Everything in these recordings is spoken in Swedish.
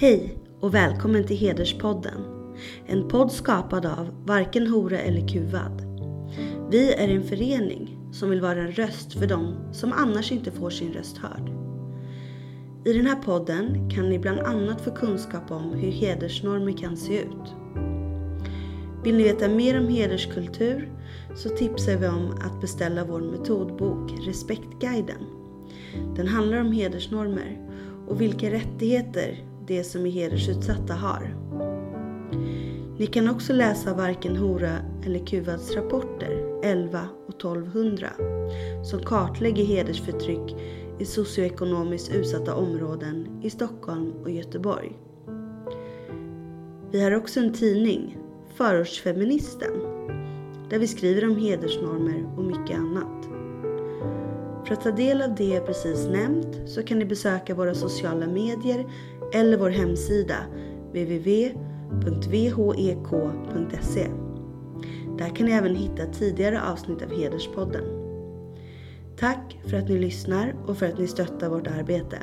Hej och välkommen till Hederspodden. En podd skapad av Varken Hora eller Kuvad. Vi är en förening som vill vara en röst för dem som annars inte får sin röst hörd. I den här podden kan ni bland annat få kunskap om hur hedersnormer kan se ut. Vill ni veta mer om hederskultur så tipsar vi om att beställa vår metodbok Respektguiden. Den handlar om hedersnormer och vilka rättigheter de som är hedersutsatta har. Ni kan också läsa Varken Hora eller Kuvads rapporter 11 och 1200 som kartlägger hedersförtryck i socioekonomiskt utsatta områden i Stockholm och Göteborg. Vi har också en tidning, Förortsfeministen, där vi skriver om hedersnormer och mycket annat. För att ta del av det jag precis nämnt så kan ni besöka våra sociala medier eller vår hemsida www.vhek.se. E. Där kan ni även hitta tidigare avsnitt av Hederspodden. Tack för att ni lyssnar och för att ni stöttar vårt arbete.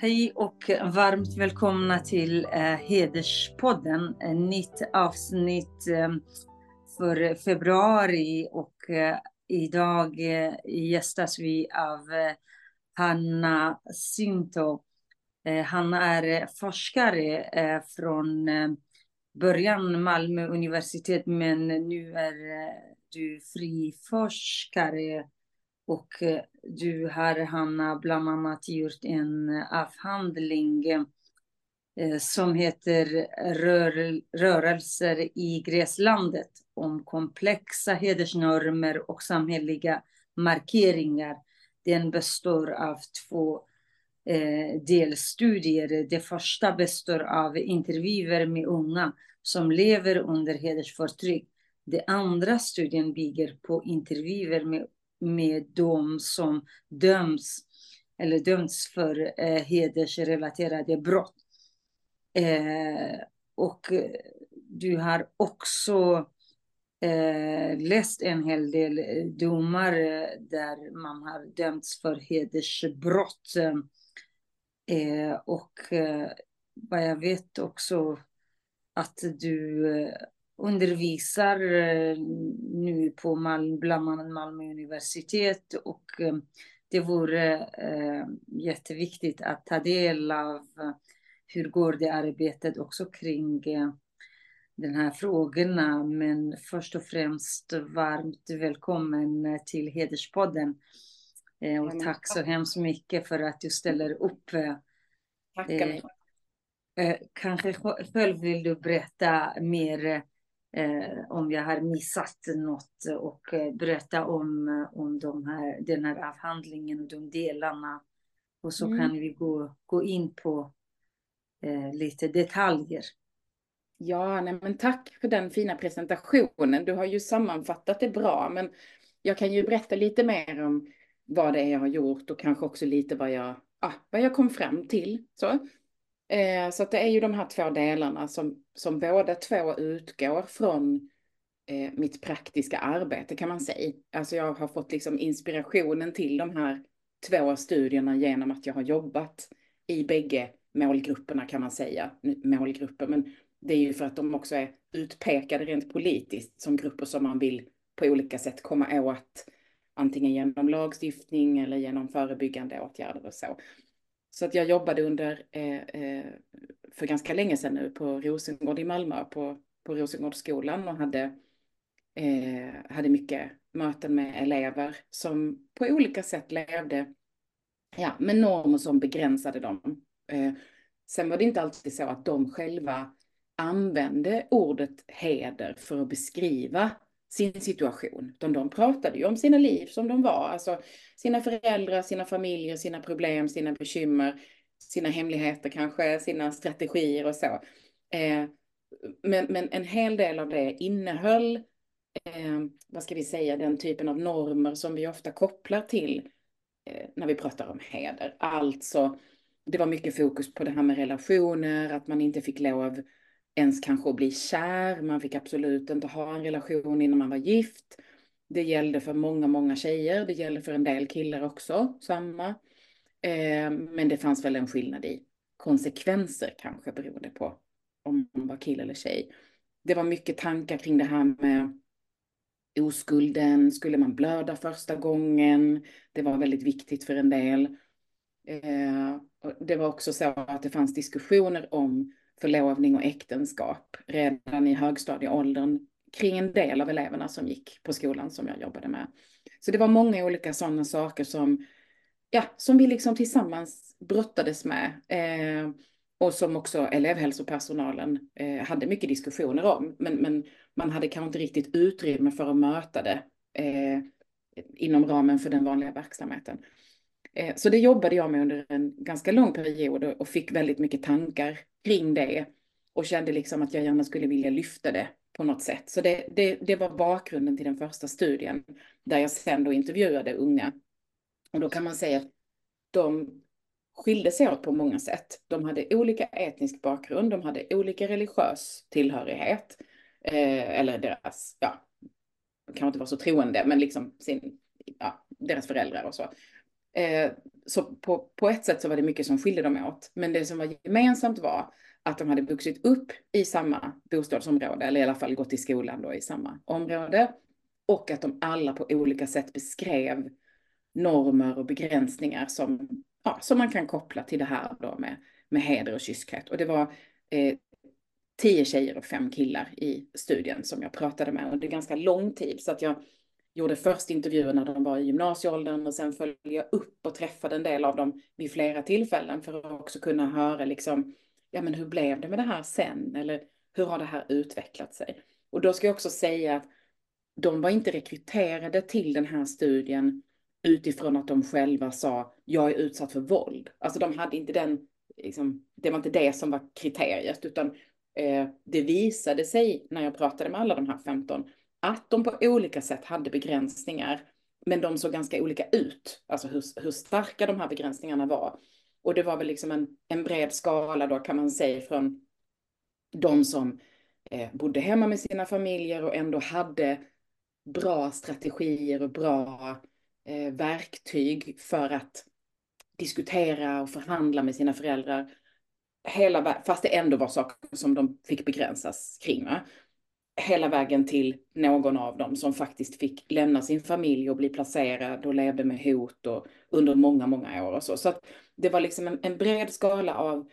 Hej och varmt välkomna till eh, Hederspodden. Ett nytt avsnitt eh, för februari och eh, idag eh, gästas vi av eh, Hanna Sinto. Eh, Hanna är forskare från början Malmö universitet men nu är du friforskare. och du har, Hanna, bland annat gjort en avhandling som heter Rör, Rörelser i gräslandet om komplexa hedersnormer och samhälleliga markeringar. Den består av två eh, delstudier. Det första består av intervjuer med unga som lever under hedersförtryck. Den andra studien bygger på intervjuer med med de som döms eller dömts för eh, hedersrelaterade brott. Eh, och eh, du har också eh, läst en hel del eh, domar eh, där man har dömts för hedersbrott. Eh, och eh, vad jag vet också att du undervisar nu på Malmö, bland annat Malmö universitet och det vore jätteviktigt att ta del av hur går det arbetet också kring den här frågorna. Men först och främst varmt välkommen till Hederspodden. Och tack så hemskt mycket för att du ställer upp. Tackar. Kanske själv vill du berätta mer eh, om jag har missat något och eh, berätta om, eh, om de här, den här avhandlingen och de delarna. Och så mm. kan vi gå, gå in på eh, lite detaljer. Ja, nej, men tack för den fina presentationen. Du har ju sammanfattat det bra, men jag kan ju berätta lite mer om vad det är jag har gjort och kanske också lite vad jag, ah, vad jag kom fram till. Så. Eh, så att det är ju de här två delarna som, som båda två utgår från eh, mitt praktiska arbete kan man säga. Alltså jag har fått liksom inspirationen till de här två studierna genom att jag har jobbat i bägge målgrupperna kan man säga. Målgrupper, men det är ju för att de också är utpekade rent politiskt som grupper som man vill på olika sätt komma åt. Antingen genom lagstiftning eller genom förebyggande åtgärder och så. Så att jag jobbade under, eh, eh, för ganska länge sedan nu, på Rosengård i Malmö, på, på Rosengårdsskolan och hade, eh, hade mycket möten med elever som på olika sätt levde ja, med normer som begränsade dem. Eh, sen var det inte alltid så att de själva använde ordet heder för att beskriva sin situation. Utan de pratade ju om sina liv som de var, alltså sina föräldrar, sina familjer, sina problem, sina bekymmer, sina hemligheter kanske, sina strategier och så. Eh, men, men en hel del av det innehöll, eh, vad ska vi säga, den typen av normer som vi ofta kopplar till eh, när vi pratar om heder. Alltså, det var mycket fokus på det här med relationer, att man inte fick lov ens kanske att bli kär. Man fick absolut inte ha en relation innan man var gift. Det gällde för många, många tjejer. Det gällde för en del killar också, samma. Eh, men det fanns väl en skillnad i konsekvenser kanske beroende på om man var kille eller tjej. Det var mycket tankar kring det här med oskulden, skulle man blöda första gången? Det var väldigt viktigt för en del. Eh, det var också så att det fanns diskussioner om förlovning och äktenskap redan i högstadieåldern kring en del av eleverna som gick på skolan som jag jobbade med. Så det var många olika sådana saker som, ja, som vi liksom tillsammans brottades med. Eh, och som också elevhälsopersonalen eh, hade mycket diskussioner om. Men, men man hade kanske inte riktigt utrymme för att möta det eh, inom ramen för den vanliga verksamheten. Eh, så det jobbade jag med under en ganska lång period och, fick väldigt mycket tankar kring det och kände liksom att jag gärna skulle vilja lyfta det på något sätt. Så det, det, det var bakgrunden till den första studien där jag sen då intervjuade unga. Och då kan man säga att de skilde sig åt på många sätt. De hade olika etnisk bakgrund, de hade olika religiös tillhörighet. Eh, eller deras, ja, kanske inte var så troende, men liksom sin, ja, deras föräldrar och så. Eh, så på, på ett sätt så var det mycket som skilde dem åt. Men det som var gemensamt var att de hade vuxit upp i samma bostadsområde, eller i alla fall gått i skolan då i samma område. Och att de alla på olika sätt beskrev normer och begränsningar som, ja, som man kan koppla till det här då med, med heder och kyskhet. Och det var eh, tio tjejer och fem killar i studien som jag pratade med under ganska lång tid. Så att jag gjorde först intervjuer när de var i gymnasieåldern och sen följde jag upp och träffade en del av dem vid flera tillfällen för att också kunna höra liksom, ja men hur blev det med det här sen? Eller hur har det här utvecklat sig? Och då ska jag också säga att de var inte rekryterade till den här studien utifrån att de själva sa jag är utsatt för våld. Alltså de hade inte den, liksom, det var inte det som var kriteriet, utan eh, det visade sig när jag pratade med alla de här 15 att de på olika sätt hade begränsningar, men de såg ganska olika ut, alltså hur, hur starka de här begränsningarna var. Och det var väl liksom en, en bred skala då kan man säga från de som eh, bodde hemma med sina familjer och ändå hade bra strategier och bra eh, verktyg för att diskutera och förhandla med sina föräldrar. Hela, fast det ändå var saker som de fick begränsas kring. Va? Hela vägen till någon av dem som faktiskt fick lämna sin familj och bli placerad och levde med hot och under många, många år och så. Så det var liksom en, en bred skala av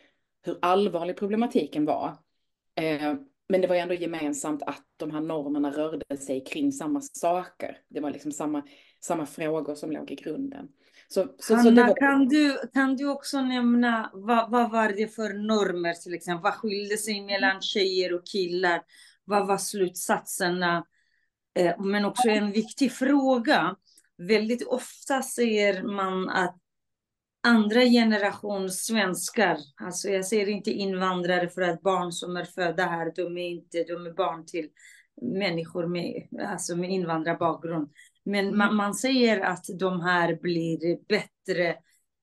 hur allvarlig problematiken var. Eh, men det var ändå gemensamt att de här normerna rörde sig kring samma saker. Det var liksom samma, samma frågor som låg i grunden. Så, så, Hanna, så var... kan, du, kan du också nämna vad, vad var det för normer till exempel? Vad skilde sig mellan tjejer och killar? Vad var slutsatserna? Eh, men också en viktig fråga. Väldigt ofta säger man att andra generation svenskar, alltså jag säger inte invandrare för att barn som är födda här, de är inte, de är barn till människor med, alltså med invandrarbakgrund. Men mm. man, man säger att de här blir bättre,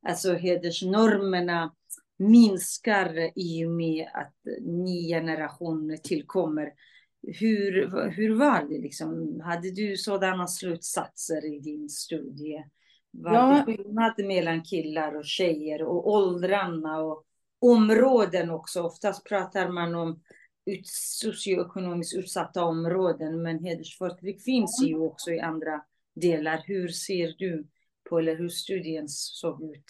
alltså hedersnormerna minskar i och med att ny generation tillkommer. Hur, hur var det liksom? Hade du sådana slutsatser i din studie? Var ja. det skillnad mellan killar och tjejer och åldrarna och områden också? Oftast pratar man om ut, socioekonomiskt utsatta områden, men hedersförtryck finns ju också i andra delar. Hur ser du på, eller hur studien såg ut?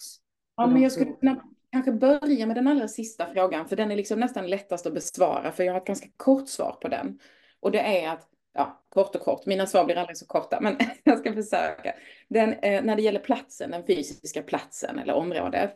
Ja, men jag skulle kunna kanske börja med den allra sista frågan, för den är liksom nästan lättast att besvara, för jag har ett ganska kort svar på den. Och det är att, ja, kort och kort, mina svar blir aldrig så korta, men jag ska försöka. Den, eh, när det gäller platsen, den fysiska platsen eller området,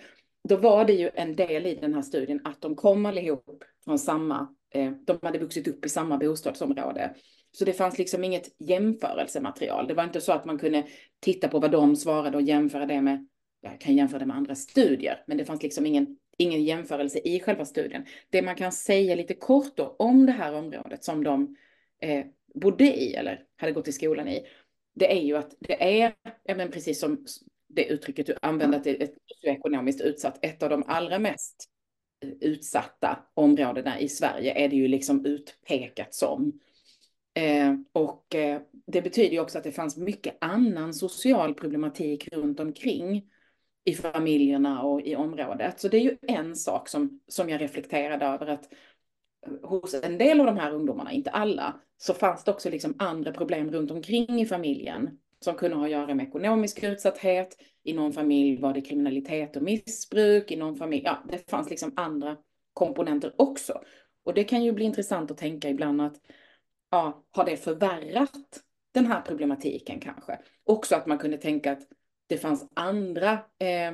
då var det ju en del i den här studien att de kom allihop från samma, eh, de hade vuxit upp i samma bostadsområde. Så det fanns liksom inget jämförelsematerial. Det var inte så att man kunde titta på vad de svarade och jämföra det med, jag kan jämföra det med andra studier, men det fanns liksom ingen, ingen jämförelse i själva studien. Det man kan säga lite kort då om det här området som de eh, bodde i eller hade gått i skolan i, det är ju att det är, men precis som det uttrycket du använder, att det är ett socioekonomiskt utsatt, ett av de allra mest eh, utsatta områdena i Sverige är det ju liksom utpekat som. Eh, och eh, det betyder ju också att det fanns mycket annan social problematik runt omkring i familjerna och i området. Så det är ju en sak som, som jag reflekterade över att eh, hos en del av de här ungdomarna, inte alla, så fanns det också liksom andra problem runt omkring i familjen som kunde ha att göra med ekonomisk utsatthet. I någon familj var det kriminalitet och missbruk, i någon familj, ja, det fanns liksom andra komponenter också. Och det kan ju bli intressant att tänka ibland att, ja, har det förvärrat den här problematiken kanske? Också att man kunde tänka att det fanns andra eh,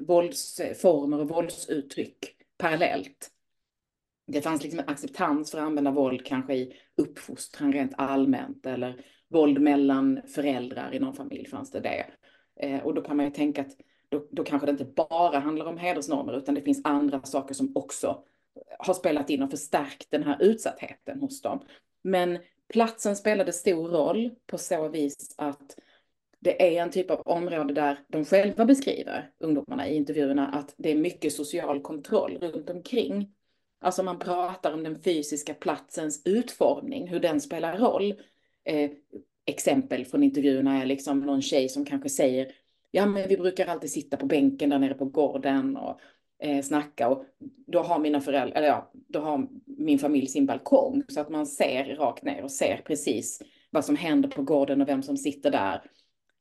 våldsformer och våldsuttryck parallellt. Det fanns liksom en acceptans för att använda våld kanske i uppfostran rent allmänt eller våld mellan föräldrar i någon familj fanns det det. Eh, och då kan man ju tänka att då, då kanske det inte bara handlar om hedersnormer utan det finns andra saker som också har spelat in och förstärkt den här utsattheten hos dem. Men platsen spelade stor roll på så vis att det är en typ av område där de själva beskriver, ungdomarna i intervjuerna, att det är mycket social kontroll runt omkring. Alltså man pratar om den fysiska platsens utformning, hur den spelar roll. Eh, exempel från intervjuerna är liksom någon tjej som kanske säger, ja men vi brukar alltid sitta på bänken där nere på gården och eh, snacka och då har mina föräldrar, eller ja, då har min familj sin balkong så att man ser rakt ner och ser precis vad som händer på gården och vem som sitter där.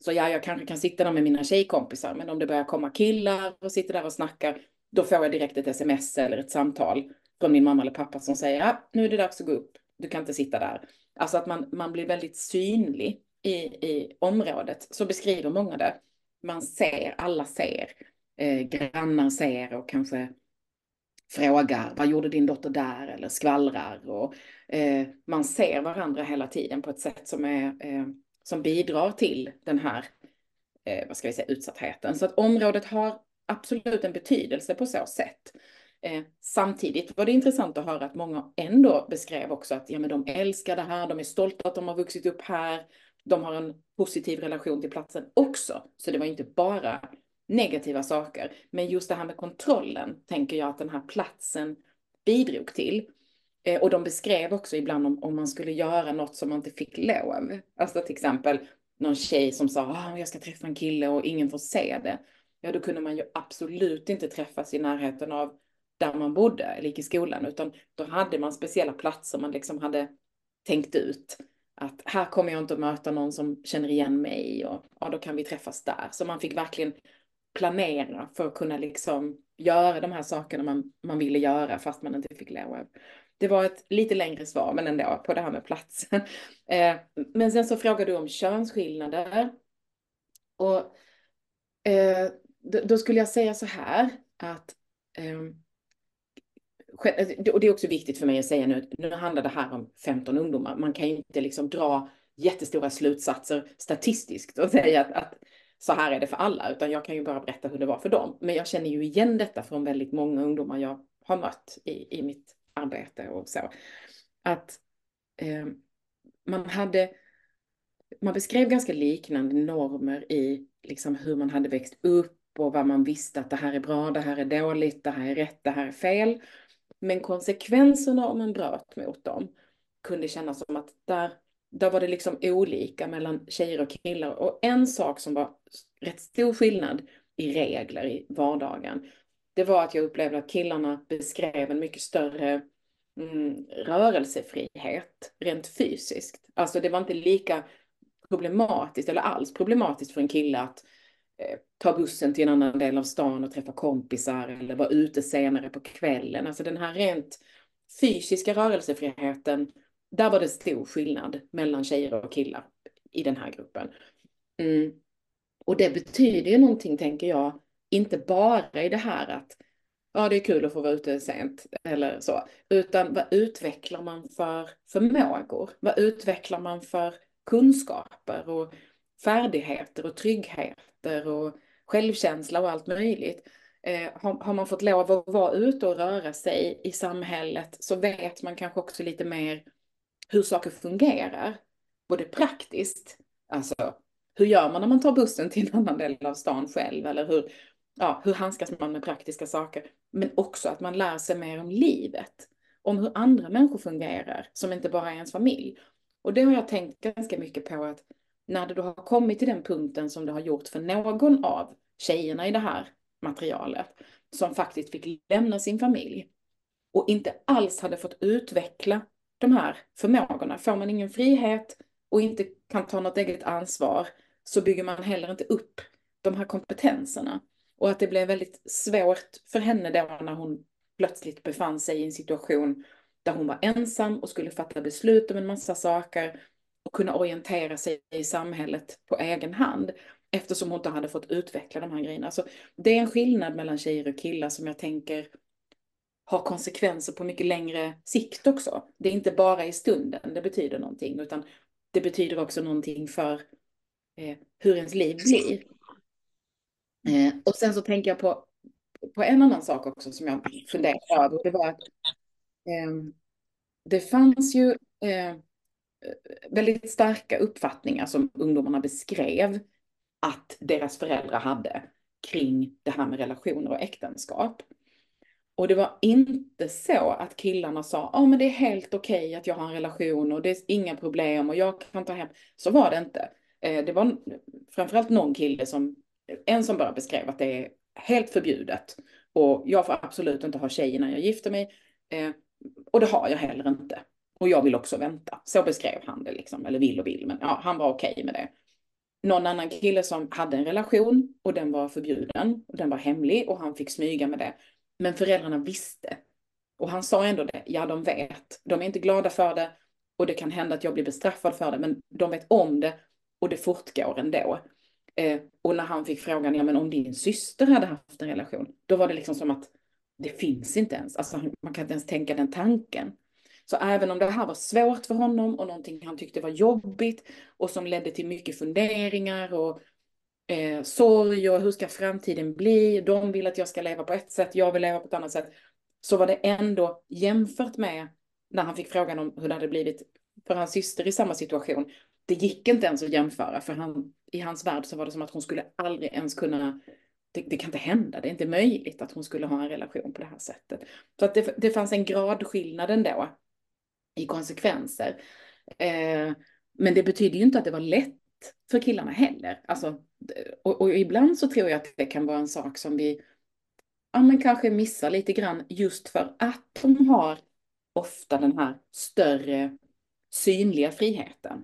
Så ja, jag kanske kan sitta där med mina tjejkompisar, men om det börjar komma killar och sitter där och snackar, då får jag direkt ett sms eller ett samtal från min mamma eller pappa som säger, ja, nu är det dags att gå upp, du kan inte sitta där. Alltså att man, man blir väldigt synlig i, i området, så beskriver många det. Man ser, alla ser, eh, grannar ser och kanske frågar, vad gjorde din dotter där? Eller skvallrar. Och, eh, man ser varandra hela tiden på ett sätt som är eh, som bidrar till den här eh, vad ska vi säga, utsattheten. Så att området har absolut en betydelse på så sätt. Eh, samtidigt var det intressant att höra att många ändå beskrev också att ja, men de älskar det här, de är stolta att de har vuxit upp här, de har en positiv relation till platsen också. Så det var inte bara negativa saker. Men just det här med kontrollen tänker jag att den här platsen bidrog till. Eh, och de beskrev också ibland om, om man skulle göra något som man inte fick lov. Alltså till exempel någon tjej som sa att ah, jag ska träffa en kille och ingen får se det. Ja, då kunde man ju absolut inte träffas i närheten av där man bodde eller gick i skolan, utan då hade man speciella platser man liksom hade tänkt ut. Att här kommer jag inte att möta någon som känner igen mig och ja, då kan vi träffas där. Så man fick verkligen planera för att kunna liksom göra de här sakerna man, man ville göra fast man inte fick lov. Det var ett lite längre svar, men ändå, på det här med platsen. Eh, men sen så frågade du om könsskillnader. Och eh, då skulle jag säga så här att ehm, eh, och det är också viktigt för mig att säga nu, nu handlar det här om 15 ungdomar. Man kan ju inte liksom dra jättestora slutsatser statistiskt och säga att, att så här är det för alla, utan jag kan ju bara berätta hur det var för dem. Men jag känner ju igen detta från väldigt många ungdomar jag har mött i, i mitt arbete och så. Att eh, man hade, man beskrev ganska liknande normer i liksom hur man hade växt upp och vad man visste att det här är bra, det här är dåligt, det här är rätt, det här är fel. Men konsekvenserna om man bröt mot dem kunde kännas som att där, där var det liksom olika mellan tjejer och killar. Och en sak som var rätt stor skillnad i regler i vardagen, det var att jag upplevde att killarna beskrev en mycket större mm, rörelsefrihet rent fysiskt. Alltså det var inte lika problematiskt eller alls problematiskt för en kille att eh, ta bussen till en annan del av stan och träffa kompisar eller vara ute senare på kvällen. Alltså den här rent fysiska rörelsefriheten, där var det stor skillnad mellan tjejer och killar i den här gruppen. Mm. Och det betyder ju någonting, tänker jag, inte bara i det här att ja, det är kul att få vara ute sent eller så, utan vad utvecklar man för förmågor? Vad utvecklar man för kunskaper och färdigheter och tryggheter och självkänsla och allt möjligt. Eh, har, har, man fått lov att vara ute och röra sig i samhället så vet man kanske också lite mer hur saker fungerar. Både praktiskt, alltså hur gör man när man tar bussen till en annan del av stan själv eller hur, ja, hur handskas man med praktiska saker? Men också att man lär sig mer om livet, om hur andra människor fungerar som inte bara är ens familj. Och det har jag tänkt ganska mycket på att när det då har kommit till den punkten som det har gjort för någon av tjejerna i det här materialet som faktiskt fick lämna sin familj och inte alls hade fått utveckla de här förmågorna. Får man ingen frihet och inte kan ta något eget ansvar så bygger man heller inte upp de här kompetenserna. Och att det blev väldigt svårt för henne då när hon plötsligt befann sig i en situation där hon var ensam och skulle fatta beslut om en massa saker och kunna orientera sig i samhället på egen hand eftersom hon inte hade fått utveckla de här grejerna. Så det är en skillnad mellan tjejer och killar som jag tänker har konsekvenser på mycket längre sikt också. Det är inte bara i stunden det betyder någonting, utan det betyder också någonting för eh, hur ens liv blir. Eh, och sen så tänker jag på, på en annan sak också som jag funderar över. Det var att eh, det fanns ju eh, väldigt starka uppfattningar som ungdomarna beskrev att deras föräldrar hade kring det här med relationer och äktenskap. Och det var inte så att killarna sa, ja men det är helt okej okay att jag har en relation och det är inga problem och jag kan ta hem. Så var det inte. Eh, det var framförallt någon kille som, en som bara beskrev att det är helt förbjudet. Och jag får absolut inte ha tjej när jag gifter mig. Eh, och det har jag heller inte. Och jag vill också vänta. Så beskrev han det liksom, eller vill och vill, men ja, han var okej okay med det. Någon annan kille som hade en relation och den var förbjuden och den var hemlig och han fick smyga med det. Men föräldrarna visste. Och han sa ändå det, ja de vet. De är inte glada för det och det kan hända att jag blir bestraffad för det, men de vet om det och det fortgår ändå. Eh, och när han fick frågan, ja men om din syster hade haft en relation, då var det liksom som att det finns inte ens, alltså man kan inte ens tänka den tanken. Så även om det här var svårt för honom och någonting han tyckte var jobbigt och som ledde till mycket funderingar och eh, sorg och hur ska framtiden bli? De vill att jag ska leva på ett sätt, jag vill leva på ett annat sätt. Så var det ändå jämfört med när han fick frågan om hur det hade blivit för hans syster i samma situation. Det gick inte ens att jämföra för han, i hans värld så var det som att hon skulle aldrig ens kunna det, det, kan inte hända, det är inte möjligt att hon skulle ha en relation på det här sättet. Så att det, det fanns en gradskillnad ändå i konsekvenser. Eh, men det betyder ju inte att det var lätt för killarna heller. Alltså, och, och, ibland så tror jag att det kan vara en sak som vi ja, men kanske missar lite grann just för att de har ofta den här större synliga friheten.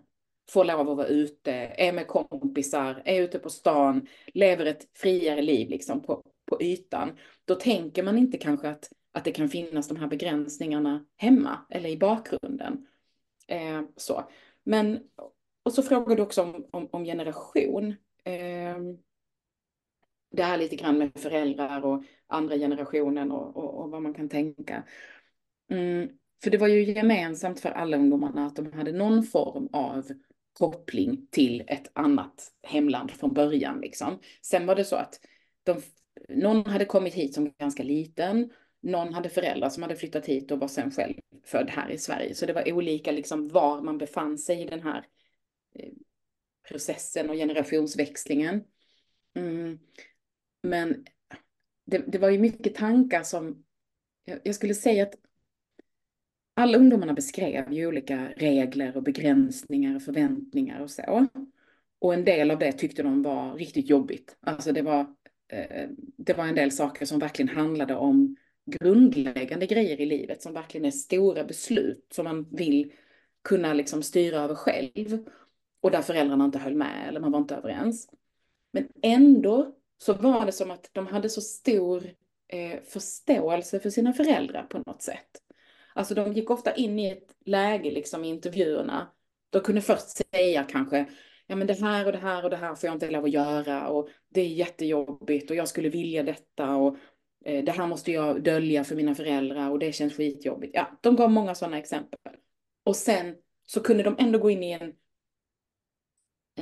Får lov att vara ute, är med kompisar, är ute på stan, lever ett friare liv liksom på, på ytan. Då tänker man inte kanske att, att det kan finnas de här begränsningarna hemma eller i bakgrunden. Eh, så. Men, och så frågar du också om, om, om generation. Eh, det här lite grann med föräldrar och andra generationen och, och, och vad man kan tänka. Mm, för det var ju gemensamt för alla ungdomarna att de hade någon form av koppling till ett annat hemland från början. Liksom. Sen var det så att de, någon hade kommit hit som ganska liten, någon hade föräldrar som hade flyttat hit och var sen själv född här i Sverige. Så det var olika liksom, var man befann sig i den här eh, processen och generationsväxlingen. Mm. Men det, det, var ju mycket tankar som, jag skulle säga att alla ungdomarna beskrev ju olika regler och begränsningar och förväntningar och så. Och en del av det tyckte de var riktigt jobbigt. Alltså det var, eh, det var en del saker som verkligen handlade om grundläggande grejer i livet som verkligen är stora beslut som man vill kunna liksom styra över själv. Och där föräldrarna inte höll med eller man var inte överens. Men ändå så var det som att de hade så stor eh, förståelse för sina föräldrar på något sätt. Alltså de gick ofta in i ett läge liksom i intervjuerna. De kunde först säga kanske, ja men det här och det här och det här får jag inte lov att göra och det är jättejobbigt och jag skulle vilja detta och eh, det här måste jag dölja för mina föräldrar och det känns skitjobbigt. Ja, de gav många sådana exempel. Och sen så kunde de ändå gå in i en,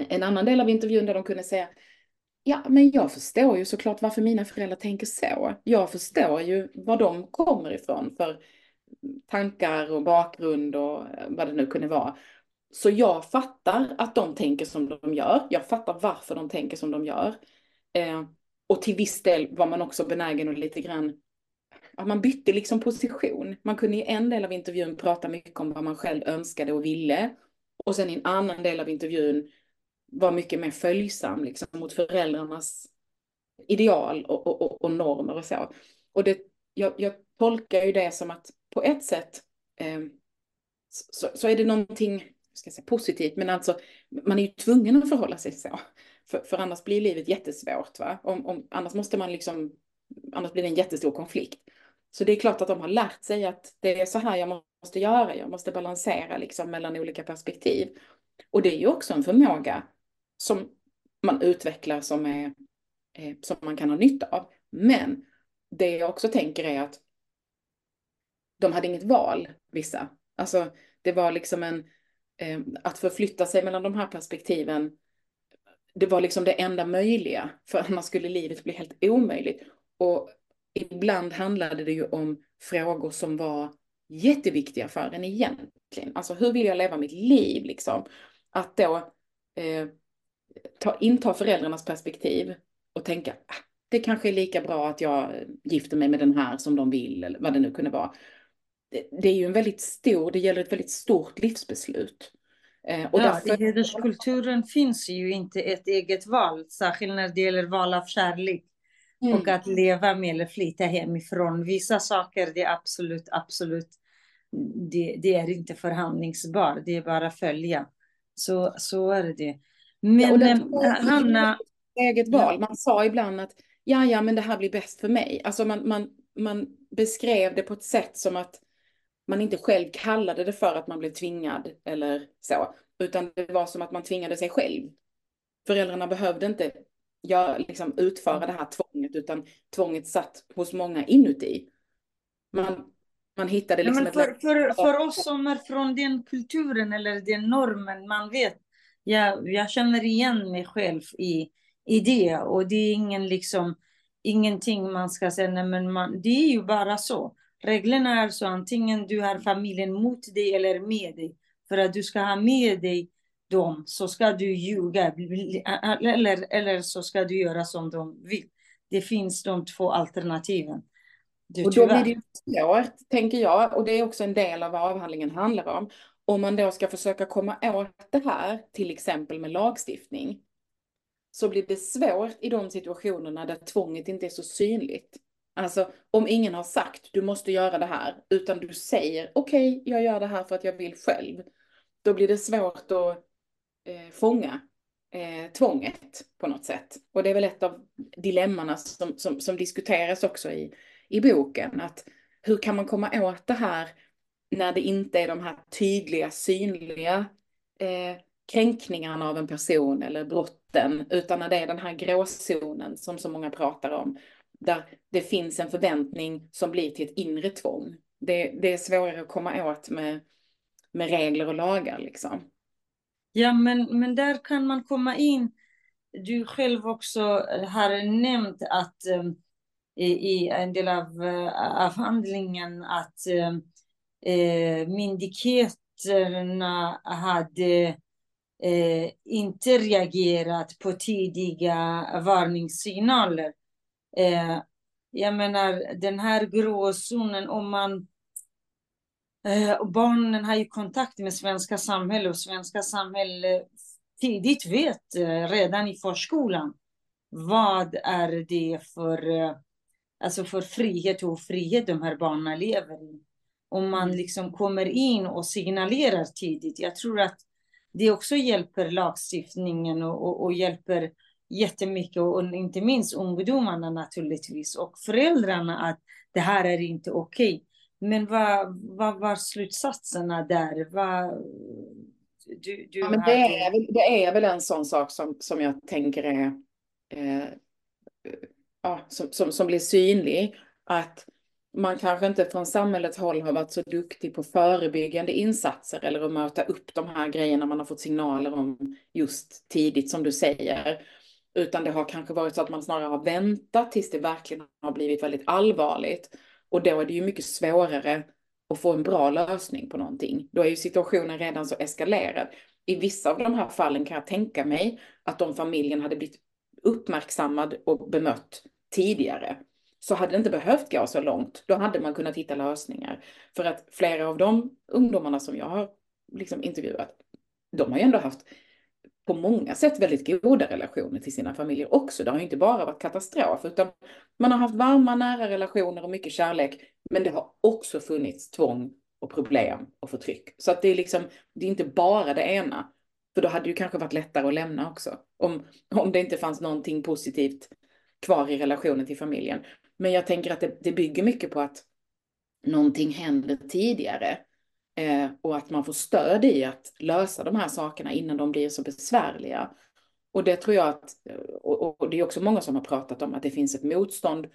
en annan del av intervjun där de kunde säga, Ja, men jag förstår ju såklart varför mina föräldrar tänker så. Jag förstår ju var de kommer ifrån för tankar och bakgrund och eh, vad det nu kunde vara. Så jag fattar att de tänker som de gör. Jag fattar varför de tänker som de gör. Eh, och till viss del var man också benägen och lite grann att man bytte liksom position. Man kunde i en del av intervjun prata mycket om vad man själv önskade och ville. Och sen i en annan del av intervjun var mycket mer följsam liksom, mot föräldrarnas ideal och, och, och, normer och så. Och det, jag, jag tolkar ju det som att på ett sätt eh, så, så, är det någonting ska säga, positivt, men alltså man är ju tvungen att förhålla sig så. För, för annars blir livet jättesvårt. Va? Om, om, annars måste man liksom, annars blir det en jättestor konflikt. Så det är klart att de har lärt sig att det är så här jag måste göra. Jag måste balansera liksom mellan olika perspektiv. Och det är ju också en förmåga som man utvecklar som, är, eh, som man kan ha nytta av. Men det jag också tänker är att de hade inget val, vissa. Alltså, det var liksom en, eh, att förflytta sig mellan de här perspektiven, det var liksom det enda möjliga, för annars skulle livet bli helt omöjligt. Och ibland handlade det ju om frågor som var jätteviktiga för en egentligen. Alltså hur vill jag leva mitt liv liksom? Att då eh, ta, inta föräldrarnas perspektiv och tänka ah, det kanske är lika bra att jag gifter mig med den här som de vill eller vad det nu kunde vara. Det, är ju en väldigt stor, det gäller ett väldigt stort livsbeslut. Eh, och ja, därför... I hederskulturen finns ju inte ett eget val, särskilt när det gäller val av kärlek. Mm. Och att leva med eller flytta hemifrån. Vissa saker, det är absolut, absolut, det, det är inte förhandlingsbart. Det är bara att följa. Så, så är det. Men ja, det, äh, Hanna... Eget val. Man sa ibland att ja, ja, men det här blir bäst för mig. Alltså man, man, man beskrev det på ett sätt som att man inte själv kallade det för att man blev tvingad eller så, utan det var som att man tvingade sig själv. Föräldrarna behövde inte jag, liksom, utföra det här tvånget, utan tvånget satt hos många inuti. Man, man hittade liksom ja, för. För, för oss som är från den kulturen eller den normen, man vet, jag, jag känner igen mig själv i, i det och det är ingen liksom, ingenting man ska säga, nej men man, det är ju bara så. Reglerna är så, antingen du har familjen mot dig eller med dig. För att du ska ha med dig dem så ska du ljuga eller, eller så ska du göra som de vill. Det finns de två alternativen. Du, och då blir det svårt, tänker jag, och det är också en del av vad avhandlingen handlar om. Om man då ska försöka komma åt det här, till exempel med lagstiftning, så blir det svårt i de situationerna där tvånget inte är så synligt. Alltså om ingen har sagt du måste göra det här, utan du säger okej, okay, jag gör det här för att jag vill själv. Då blir det svårt att eh, fånga eh, tvånget på något sätt. Och det är väl ett av dilemmana som, som, som diskuteras också i, i boken. Att hur kan man komma åt det här när det inte är de här tydliga, synliga eh, kränkningarna av en person eller brotten, utan när det är den här gråzonen som så många pratar om, där det finns en förväntning som blir till ett inre tvång. Det, det är svårare att komma åt med, med regler och lagar liksom. Ja, men, men där kan man komma in. Du själv också eh, har nämnt att ehm, i, i, en del av eh, avhandlingen att um, myndigheterna hade inte reagerat på tidiga varningssignaler. Uh, jag menar den här gråzonen, om man Eh, barnen har ju kontakt med svenska samhället och svenska samhället tidigt vet eh, redan i förskolan vad är det för, eh, alltså för frihet och frihet de här barnen lever i. Om man mm. liksom kommer in och signalerar tidigt. Jag tror att det också hjälper lagstiftningen och, och, och hjälper jättemycket och inte minst ungdomarna naturligtvis och föräldrarna att det här är inte okej. Okay men vad, vad var slutsatserna där? Vad, du, du ja, men det, är väl, det är väl en sån sak som, som jag tänker är eh, ja, som, som, som blir synlig. Att man kanske inte från samhällets håll har varit så duktig på förebyggande insatser eller att möta upp de här grejerna man har fått signaler om just tidigt som du säger. Utan det har kanske varit så att man snarare har väntat tills det verkligen har blivit väldigt allvarligt. Och då är det ju mycket svårare att få en bra lösning på någonting. Då är ju situationen redan så eskalerad. I vissa av de här fallen kan jag tänka mig att om familjen hade blivit uppmärksammad och bemött tidigare så hade det inte behövt gå så långt. Då hade man kunnat hitta lösningar. För att flera av de ungdomarna som jag har liksom intervjuat, de har ju ändå haft på många sätt väldigt goda relationer till sina familjer också. Det har inte bara varit katastrof, utan man har haft varma, nära relationer och mycket kärlek. Men det har också funnits tvång och problem och förtryck. Så att det är liksom, det är inte bara det ena. För då hade det ju kanske varit lättare att lämna också. Om, om det inte fanns någonting positivt kvar i relationen till familjen. Men jag tänker att det, det bygger mycket på att någonting händer tidigare. Eh, och att man får stöd i att lösa de här sakerna innan de blir så besvärliga. Och det tror jag att, och, och det är också många som har pratat om att det finns ett motstånd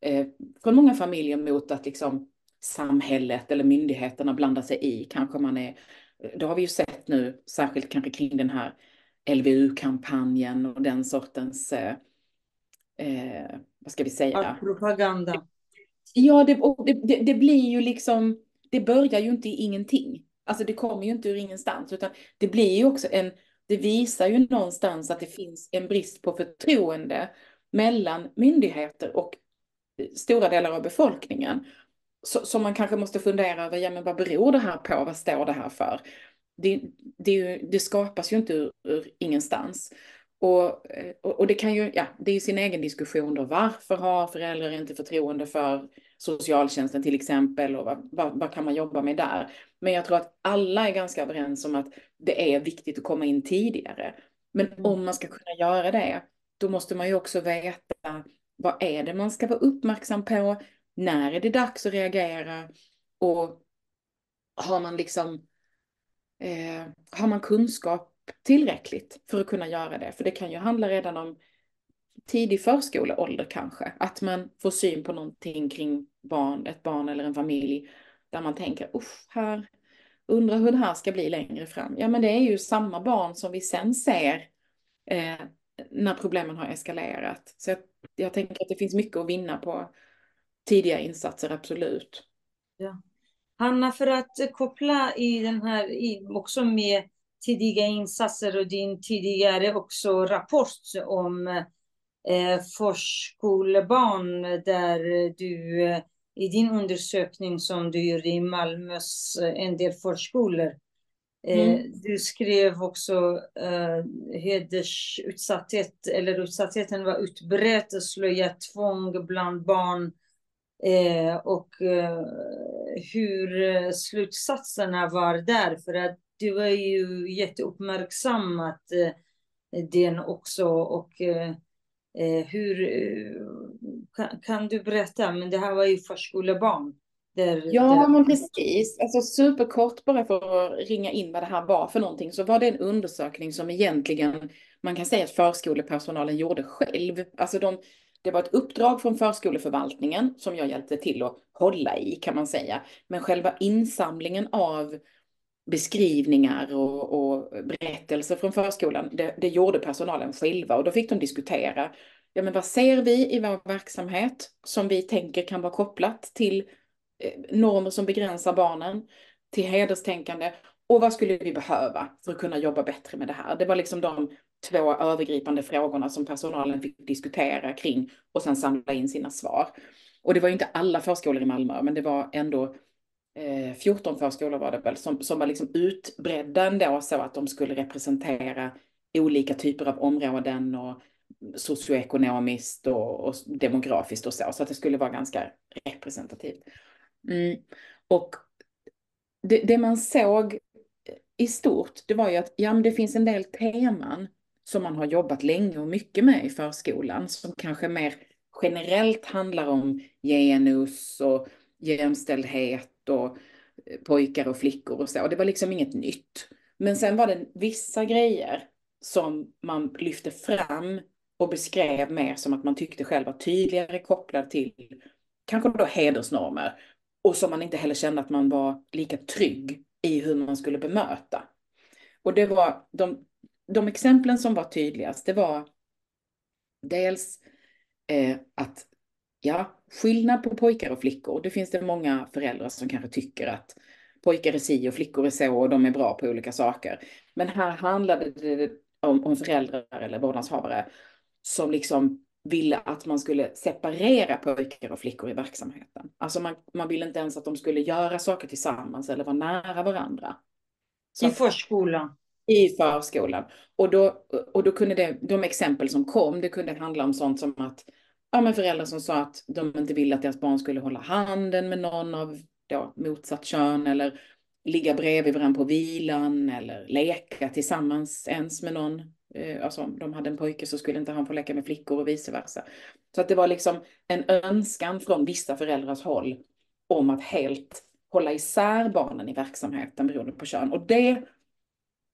eh, från många familjer mot att liksom samhället eller myndigheterna blandar sig i. Kanske man är, det har vi ju sett nu, särskilt kanske kring den här LVU-kampanjen och den sortens, eh, eh, vad ska vi säga? Propaganda. Ja, det, det, det, det blir ju liksom, det börjar ju inte i ingenting. Alltså det kommer ju inte ur ingenstans, utan det blir ju också en, det visar ju någonstans att det finns en brist på förtroende mellan myndigheter och eh, stora delar av befolkningen. Som man kanske måste fundera över, ja men vad beror det här på, vad står det här för? Det, det, det skapas ju inte ur, ur ingenstans. Och, och, och, det kan ju, ja, det är ju sin egen diskussion då. Varför har föräldrar inte förtroende för socialtjänsten till exempel och vad, vad, vad, kan man jobba med där? Men jag tror att alla är ganska överens om att det är viktigt att komma in tidigare. Men mm. om man ska kunna göra det, då måste man ju också veta vad är det man ska vara uppmärksam på? När är det dags att reagera? Och har man liksom eh, har man kunskap tillräckligt för att kunna göra det? För det kan ju handla redan om tidig förskoleålder kanske, att man får syn på någonting kring barn, ett barn eller en familj där man tänker, usch, här undrar hur det här ska bli längre fram. Ja, men det är ju samma barn som vi sen ser eh, när problemen har eskalerat. Så jag, jag tänker att det finns mycket att vinna på tidiga insatser, absolut. Ja. Hanna, för att koppla i den här, i, också med tidiga insatser och din tidigare också rapport om eh, förskolebarn där du eh, i din undersökning som du gjorde i Malmös eh, en del förskolor eh, Mm. Du skrev också eh, hedersutsatthet, eller utsattheten var utbredd, slöja tvång bland barn eh, och eh, hur eh, slutsatserna var där. För att du var ju jätteuppmärksam att eh, den också och eh, eh hur kan, kan, du berätta? Men det här var ju förskolebarn. Där, ja, där... men precis. Alltså superkort bara för att ringa in vad det här var för någonting så var det en undersökning som egentligen man kan säga att förskolepersonalen gjorde själv. Alltså de det var ett uppdrag från förskoleförvaltningen som jag hjälpte till att hålla i kan man säga. Men själva insamlingen av beskrivningar och, och berättelser från förskolan, det, det, gjorde personalen själva och då fick de diskutera. Ja, men vad ser vi i vår verksamhet som vi tänker kan vara kopplat till eh, normer som begränsar barnen, till hederstänkande och vad skulle vi behöva för att kunna jobba bättre med det här? Det var liksom de två övergripande frågorna som personalen fick diskutera kring och sen samla in sina svar. Och det var ju inte alla förskolor i Malmö, men det var ändå eh, 14 förskolor var det väl, som, som var liksom utbredda ändå så att de skulle representera olika typer av områden och socioekonomiskt och, och demografiskt och så, så att det skulle vara ganska representativt. Mm. Och det, det, man såg i stort, det var ju att ja, men det finns en del teman som man har jobbat länge och mycket med i förskolan, som kanske mer generellt handlar om genus och jämställdhet och eh, pojkar och flickor och så. och Det var liksom inget nytt. Men sen var det vissa grejer som man lyfte fram och beskrev mer som att man tyckte själv var tydligare kopplad till kanske då hedersnormer och som man inte heller kände att man var lika trygg i hur man skulle bemöta. Och det var de de exemplen som var tydligast, det var dels eh, att ja, skillnad på pojkar och flickor. Det finns det många föräldrar som kanske tycker att pojkar är si och flickor är så och de är bra på olika saker. Men här handlade det om, om föräldrar eller vårdnadshavare som liksom ville att man skulle separera pojkar och flickor i verksamheten. Alltså man, man ville inte ens att de skulle göra saker tillsammans eller vara nära varandra. Så I förskolan? I förskolan. Och då, och då kunde det, de exempel som kom, det kunde handla om sånt som att ja, men föräldrar som sa att de inte ville att deras barn skulle hålla handen med någon av då, motsatt kön eller ligga bredvid varandra på vilan eller leka tillsammans ens med någon. Eh, alltså om de hade en pojke så skulle inte han få leka med flickor och vice versa. Så att det var liksom en önskan från vissa föräldrars håll om att helt hålla isär barnen i verksamheten beroende på kön. Och det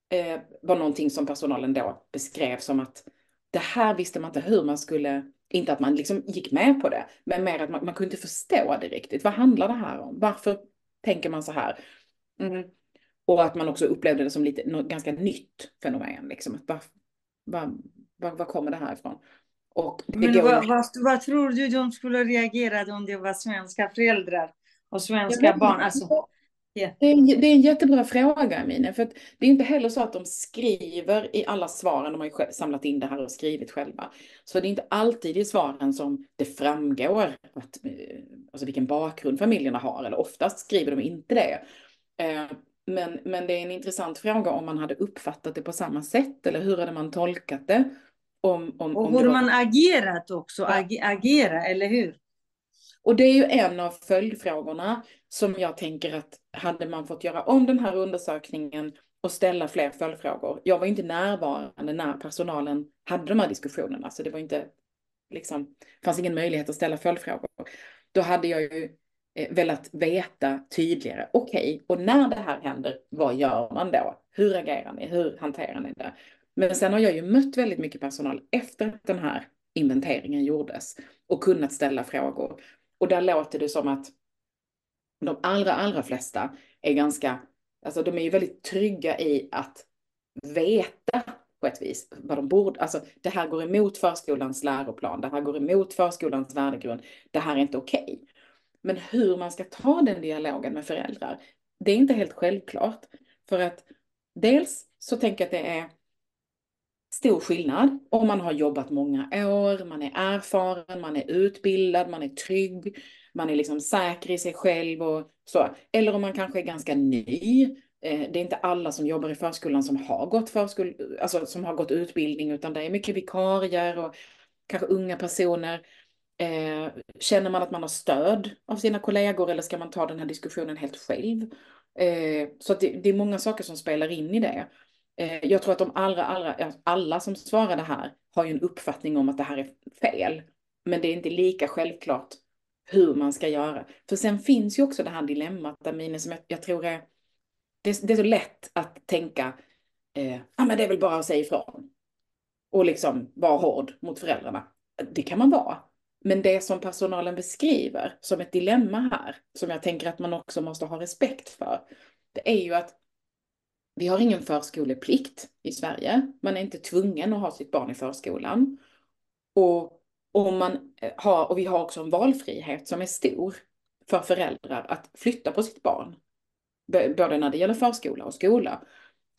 eh, var någonting som personalen då beskrev som att det här visste man inte hur man skulle, inte att man liksom gick med på det, men mer att man, man kunde inte förstå det riktigt. Vad handlar det här om? Varför tänker man så här? Mm. Och att man också upplevde det som lite, något ganska nytt fenomen. Liksom. Var, var, var, var kommer det här ifrån? Och det Men vad, vad, vad, tror du de skulle reagera om det var svenska föräldrar och svenska barn? Alltså, yeah. det, är, det är en jättebra fråga, Amine. För det är inte heller så att de skriver i alla svaren. De har ju samlat in det här och skrivit själva. Så det är inte alltid i svaren som det framgår att, eh, alltså vilken bakgrund familjerna har. Eller oftast skriver de inte det. Eh, men, men det är en intressant fråga om man hade uppfattat det på samma sätt eller hur hade man tolkat det? Om, om, och hur var... man agerat också, ja. agera, eller hur? Och det är ju en av följdfrågorna som jag tänker att hade man fått göra om den här undersökningen och ställa fler följdfrågor. Jag var inte närvarande när personalen hade de här diskussionerna, så det var inte liksom, fanns ingen möjlighet att ställa följdfrågor. Då hade jag ju eh, velat veta tydligare. Okej, okay, och när det här händer, vad gör man då? Hur agerar ni? Hur hanterar ni det? Men sen har jag ju mött väldigt mycket personal efter att den här inventeringen gjordes och kunnat ställa frågor. Och där låter det som att de allra, allra flesta är ganska, alltså de är ju väldigt trygga i att veta på ett vis vad de borde, alltså det här går emot förskolans läroplan, det här går emot förskolans värdegrund, det här är inte okej. Okay. Men hur man ska ta den dialogen med föräldrar, det är inte helt självklart. För att dels så tänker jag att det är stor skillnad om man har jobbat många år, man är erfaren, man är utbildad, man är trygg, man är liksom säker i sig själv och så. Eller om man kanske är ganska ny. Eh, det är inte alla som jobbar i förskolan som har gått, förskol, alltså som har gått utbildning, utan det är mycket vikarier och kanske unga personer. Eh, känner man att man har stöd av sina kollegor eller ska man ta den här diskussionen helt själv? Eh, så det, är många saker som spelar in i det. Eh, jag tror att de allra, allra, alla som svarade här har ju en uppfattning om att det här är fel. Men det är inte lika självklart hur man ska göra. För sen finns ju också det här dilemmat, Amine, som jag, jag tror är, det, det, är så lätt att tänka, eh, ah, men det är väl bara att säga ifrån. Och liksom vara hård mot föräldrarna. Det kan man vara. Men det som personalen beskriver som ett dilemma här, som jag tänker att man också måste ha respekt för, det är ju att vi har ingen förskoleplikt i Sverige. Man är inte tvungen att ha sitt barn i förskolan. Och, och, man eh, har, och vi har också en valfrihet som är stor för föräldrar att flytta på sitt barn. Både när det gäller förskola och skola.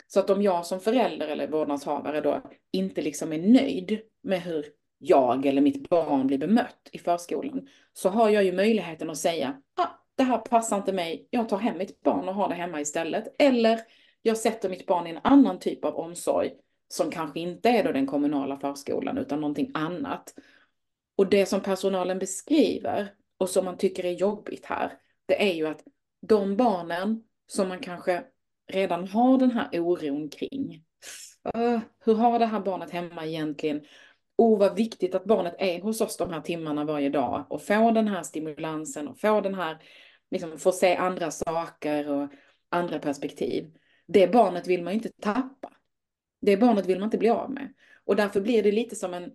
Så att om jag som förälder eller vårdnadshavare då inte liksom är nöjd med hur jag eller mitt barn blir bemött i förskolan, så har jag ju möjligheten att säga, ah, det här passar inte mig, jag tar hem mitt barn och har det hemma istället. Eller jag sätter mitt barn i en annan typ av omsorg som kanske inte är då den kommunala förskolan utan någonting annat. Och det som personalen beskriver och som man tycker är jobbigt här, det är ju att de barnen som man kanske redan har den här oron kring. Uh, hur har det här barnet hemma egentligen? oh vad viktigt att barnet är hos oss de här timmarna varje dag och får den här stimulansen och får den här, liksom får se andra saker och andra perspektiv. Det barnet vill man ju inte tappa. Det barnet vill man inte bli av med. Och därför blir det lite som en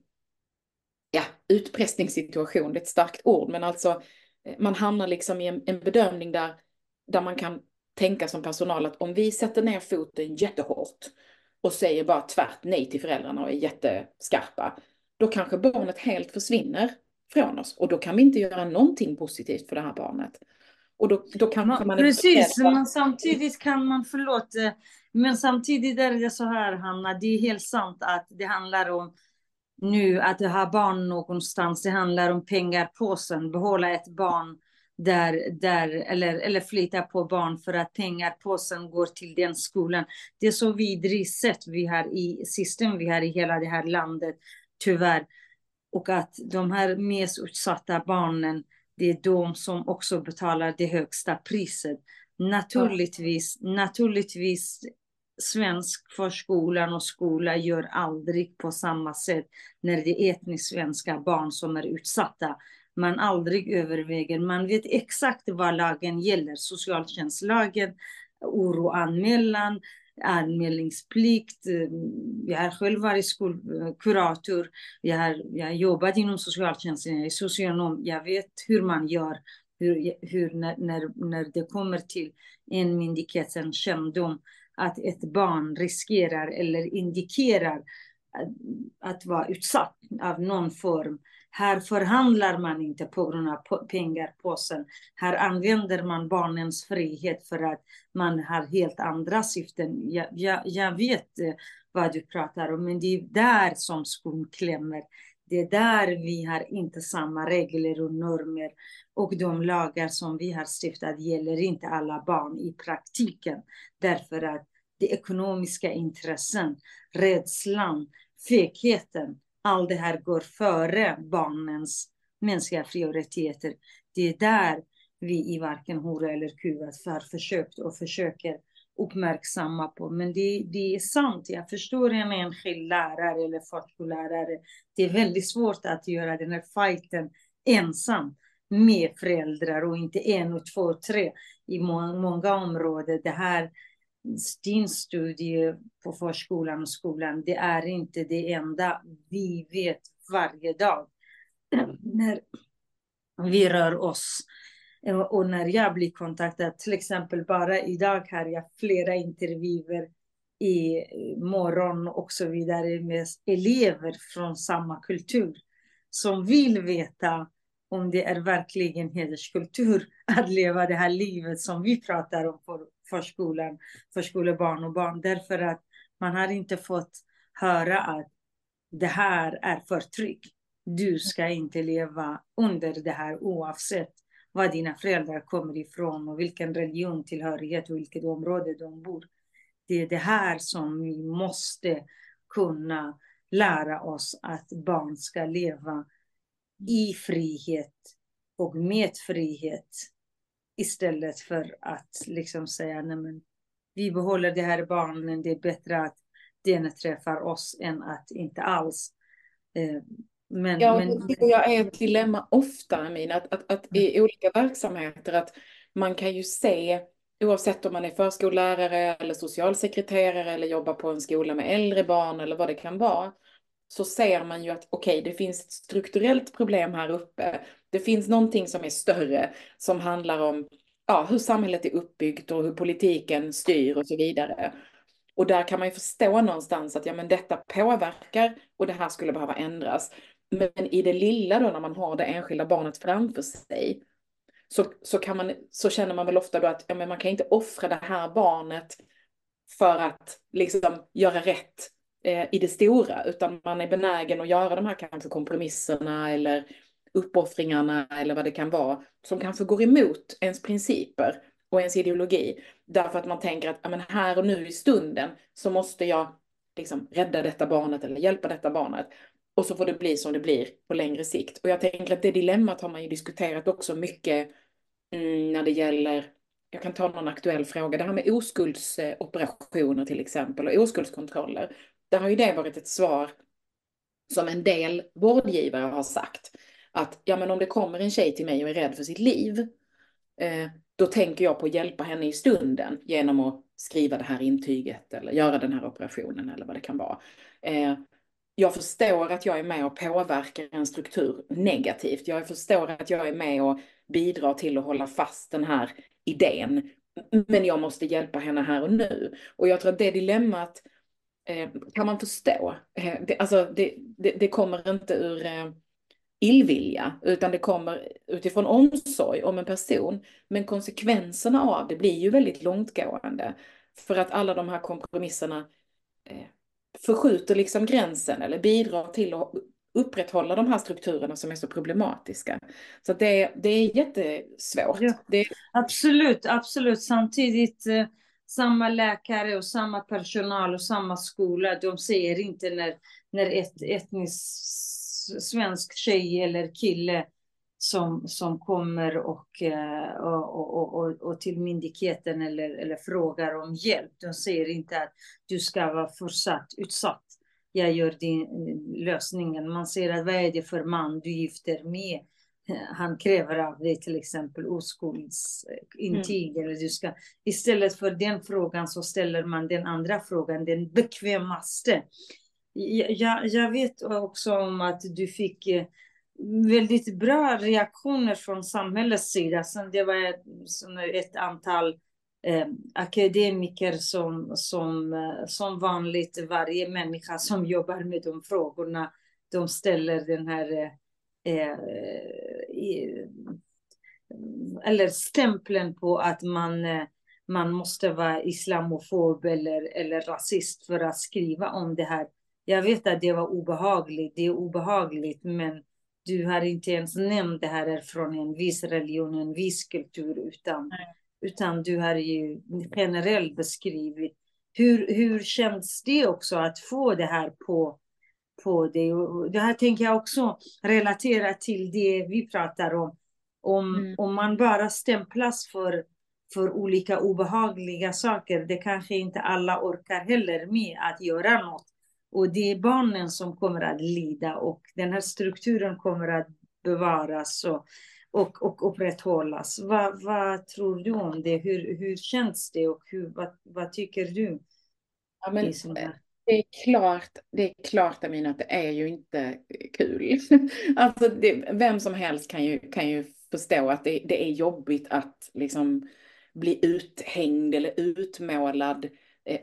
ja, utpressningssituation, det är ett starkt ord, men alltså eh, man hamnar liksom i en, en bedömning där, där man kan tänka som personal att om vi sätter ner foten jättehårt och säger bara tvärt nej till föräldrarna och är jätteskarpa, då kanske barnet helt försvinner från oss och då kan vi inte göra någonting positivt för det här barnet. Och då, då kanske man... Precis, men samtidigt kan man, förlåt, eh, men samtidigt är det så här Hanna, det är helt sant att det handlar om nu att ha barn någonstans, det handlar om pengarpåsen, behålla ett barn där, där, eller, eller flytta på barn för att pengapåsen går till den skolan. Det är så vidrigt sätt vi har i system vi har i hela det här landet, tyvärr. Och att de här mest utsatta barnen, det är de som också betalar det högsta priset. Naturligtvis, ja. naturligtvis svensk förskolan och skola gör aldrig på samma sätt när det är etniskt svenska barn som är utsatta. Man aldrig överväger, man vet exakt vad lagen gäller, socialtjänstlagen, oroanmälan, anmälningsplikt. Eh, jag har själv varit skolkurator, eh, jag har, jag har jobbat inom socialtjänsten, jag är socionom, jag vet hur man gör hur, hur när, när, när det kommer till en myndighets kännedom att ett barn riskerar eller indikerar att, att vara utsatt av någon form. Här förhandlar man inte på grund av pengarpåsen. Här använder man barnens frihet för att man har helt andra syften. Jag, jag, jag vet eh, vad du pratar om, men det är där som skon klämmer. Det är där vi har inte samma regler och normer och de lagar som vi har stiftat gäller inte alla barn i praktiken. Därför att det ekonomiska intressen, rädslan, fegheten, allt det här går före barnens mänskliga fri och rättigheter. Det är där vi i varken Hora eller kuvat har försökt och försöker uppmärksamma på. Men det, det är sant, jag förstår en enskild lärare eller förskollärare. Det är väldigt svårt att göra den här fighten ensam med föräldrar och inte en och två och tre i må många områden. Det här, din studie på förskolan och skolan, det är inte det enda vi vet varje dag. När vi rör oss eh, och när jag blir kontaktad, till exempel bara idag har jag flera intervjuer i morgon och så vidare med elever från samma kultur som vill veta om det är verkligen hederskultur att leva det här livet som vi pratar om för förskolan, förskolebarn och barn. Därför att man har inte fått höra att det här är förtryck. Du ska inte leva under det här oavsett var dina föräldrar kommer ifrån och vilken religion, tillhörighet och vilket område de bor. Det är det här som vi måste kunna lära oss att barn ska leva i frihet och med frihet istället för att liksom säga nej men vi behåller det här barnen, det är bättre att den träffar oss än att inte alls. Eh, men, ja, men... det jag är ett dilemma ofta, Amin, att, att, att i mm. olika verksamheter att man kan ju se, oavsett om man är förskollärare eller socialsekreterare eller jobbar på en skola med äldre barn eller vad det kan vara, så ser man ju att okej, okay, det finns ett strukturellt problem här uppe. Det finns någonting som är större som handlar om ja, hur samhället är uppbyggt och hur politiken styr och så vidare. Och där kan man ju förstå någonstans att ja, men detta påverkar och det här skulle behöva ändras. Men i det lilla då när man har det enskilda barnet framför sig så, så, kan man, så känner man väl ofta då att ja, men man kan inte offra det här barnet för att liksom göra rätt eh, i det stora, utan man är benägen att göra de här kanske kompromisserna eller uppoffringarna eller vad det kan vara, som kanske går emot ens principer och ens ideologi. Därför att man tänker att ja, men här och nu i stunden så måste jag liksom rädda detta barnet eller hjälpa detta barnet. Och så får det bli som det blir på längre sikt. Och jag tänker att det dilemmat har man ju diskuterat också mycket mm, när det gäller, jag kan ta någon aktuell fråga, det här med oskuldsoperationer till exempel och oskuldskontroller. Där har ju det varit ett svar som en del vårdgivare har sagt. Att ja, men om det kommer en tjej till mig och är rädd för sitt liv, eh, då tänker jag på att hjälpa henne i stunden genom att skriva det här intyget eller göra den här operationen eller vad det kan vara. Eh, jag förstår att jag är med och påverkar en struktur negativt. Jag förstår att jag är med och bidrar till att hålla fast den här idén. Men jag måste hjälpa henne här och nu. Och jag tror att det dilemmat eh, kan man förstå. Eh, det, alltså det, det, det, kommer inte ur eh, illvilja, utan det kommer utifrån omsorg om en person. Men konsekvenserna av det blir ju väldigt långtgående. För att alla de här kompromisserna eh, förskjuter liksom gränsen eller bidrar till att upprätthålla de här strukturerna som är så problematiska. Så det, det är jättesvårt. Ja, det... Absolut, absolut. Samtidigt, eh, samma läkare och samma personal och samma skola, de säger inte när, när ett etnisk svensk tjej eller kille som, som kommer och, eh, och, och, och, och, till myndigheten eller, eller frågar om hjälp. De säger inte att du ska vara fortsatt utsatt. Jag gör din, eh, lösningen. Man säger att vad är det för man du gifter med? Han kräver av dig till exempel oskuldsintyg. Mm. Eller du ska, istället för den frågan så ställer man den andra frågan, den bekvämaste. Jag, jag vet också om att du fick eh, väldigt bra reaktioner från samhällets sida. Sen det var ett antal eh, akademiker som, som, eh, som vanligt, varje människa som jobbar med de frågorna, de ställer den här eh, eh eller stämpeln på att man, eh, man måste vara islamofob eller, eller rasist för att skriva om det här. Jag vet att det var obehagligt, det är obehagligt, men du har inte ens nämnt det här är från en viss religion, en viss kultur, utan, utan du har ju generellt beskrivit. Hur, hur känns det också att få det här på, på det? Och det här tänker jag också relatera till det vi pratar om. Om, mm. om man bara stämplas för, för olika obehagliga saker, det kanske inte alla orkar heller med att göra något. Och det är barnen som kommer att lida och den här strukturen kommer att bevaras och, och, och upprätthållas. Vad, vad tror du om det? Hur, hur känns det och hur, vad, vad tycker du? Ja, men, det är klart, det är klart Amina, att det är ju inte kul. alltså det, vem som helst kan ju, kan ju förstå att det, det är jobbigt att liksom bli uthängd eller utmålad Eh,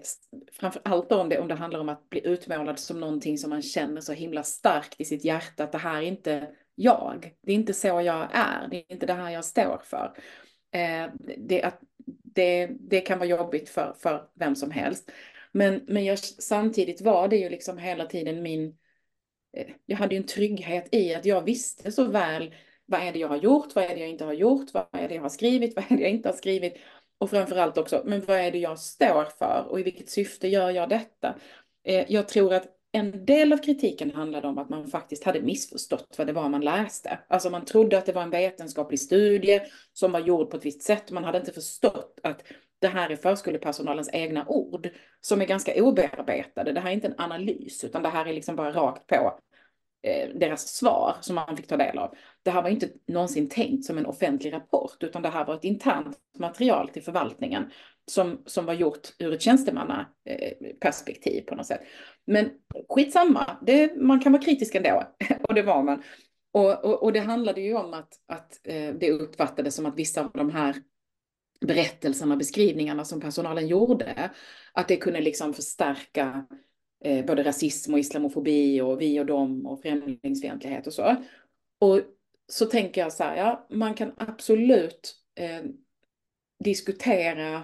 framför allt om det, om det handlar om att bli utmålad som någonting som man känner så himla starkt i sitt hjärta, att det här är inte jag, det är inte så jag är, det är inte det här jag står för. Eh, det, att, det, det kan vara jobbigt för, för vem som helst. Men, men jag, samtidigt var det ju liksom hela tiden min... Eh, jag hade ju en trygghet i att jag visste så väl vad är det jag har gjort, vad är det jag inte har gjort, vad är det jag har skrivit, vad är det jag inte har skrivit. Och framförallt också, men vad är det jag står för och i vilket syfte gör jag detta? Eh, jag tror att en del av kritiken handlade om att man faktiskt hade missförstått vad det var man läste. Alltså man trodde att det var en vetenskaplig studie som var gjord på ett visst sätt. Man hade inte förstått att det här är förskolepersonalens egna ord som är ganska obearbetade. Det här är inte en analys, utan det här är liksom bara rakt på Eh, Eh, deras svar som man fick ta del av. Det här var inte någonsin tänkt som en offentlig rapport, utan det här var ett internt material till förvaltningen som, som var gjort ur ett tjänstemannaperspektiv på något sätt. Men skitsamma, det, man kan vara kritisk ändå, och det var man. Och, och, och det handlade ju om att, att eh, det uppfattades som att vissa av de här berättelserna, beskrivningarna som personalen gjorde, att det kunde liksom förstärka eh, både rasism och islamofobi och vi och dem och främlingsfientlighet och så. Och så tänker jag så här, ja, man kan absolut eh, diskutera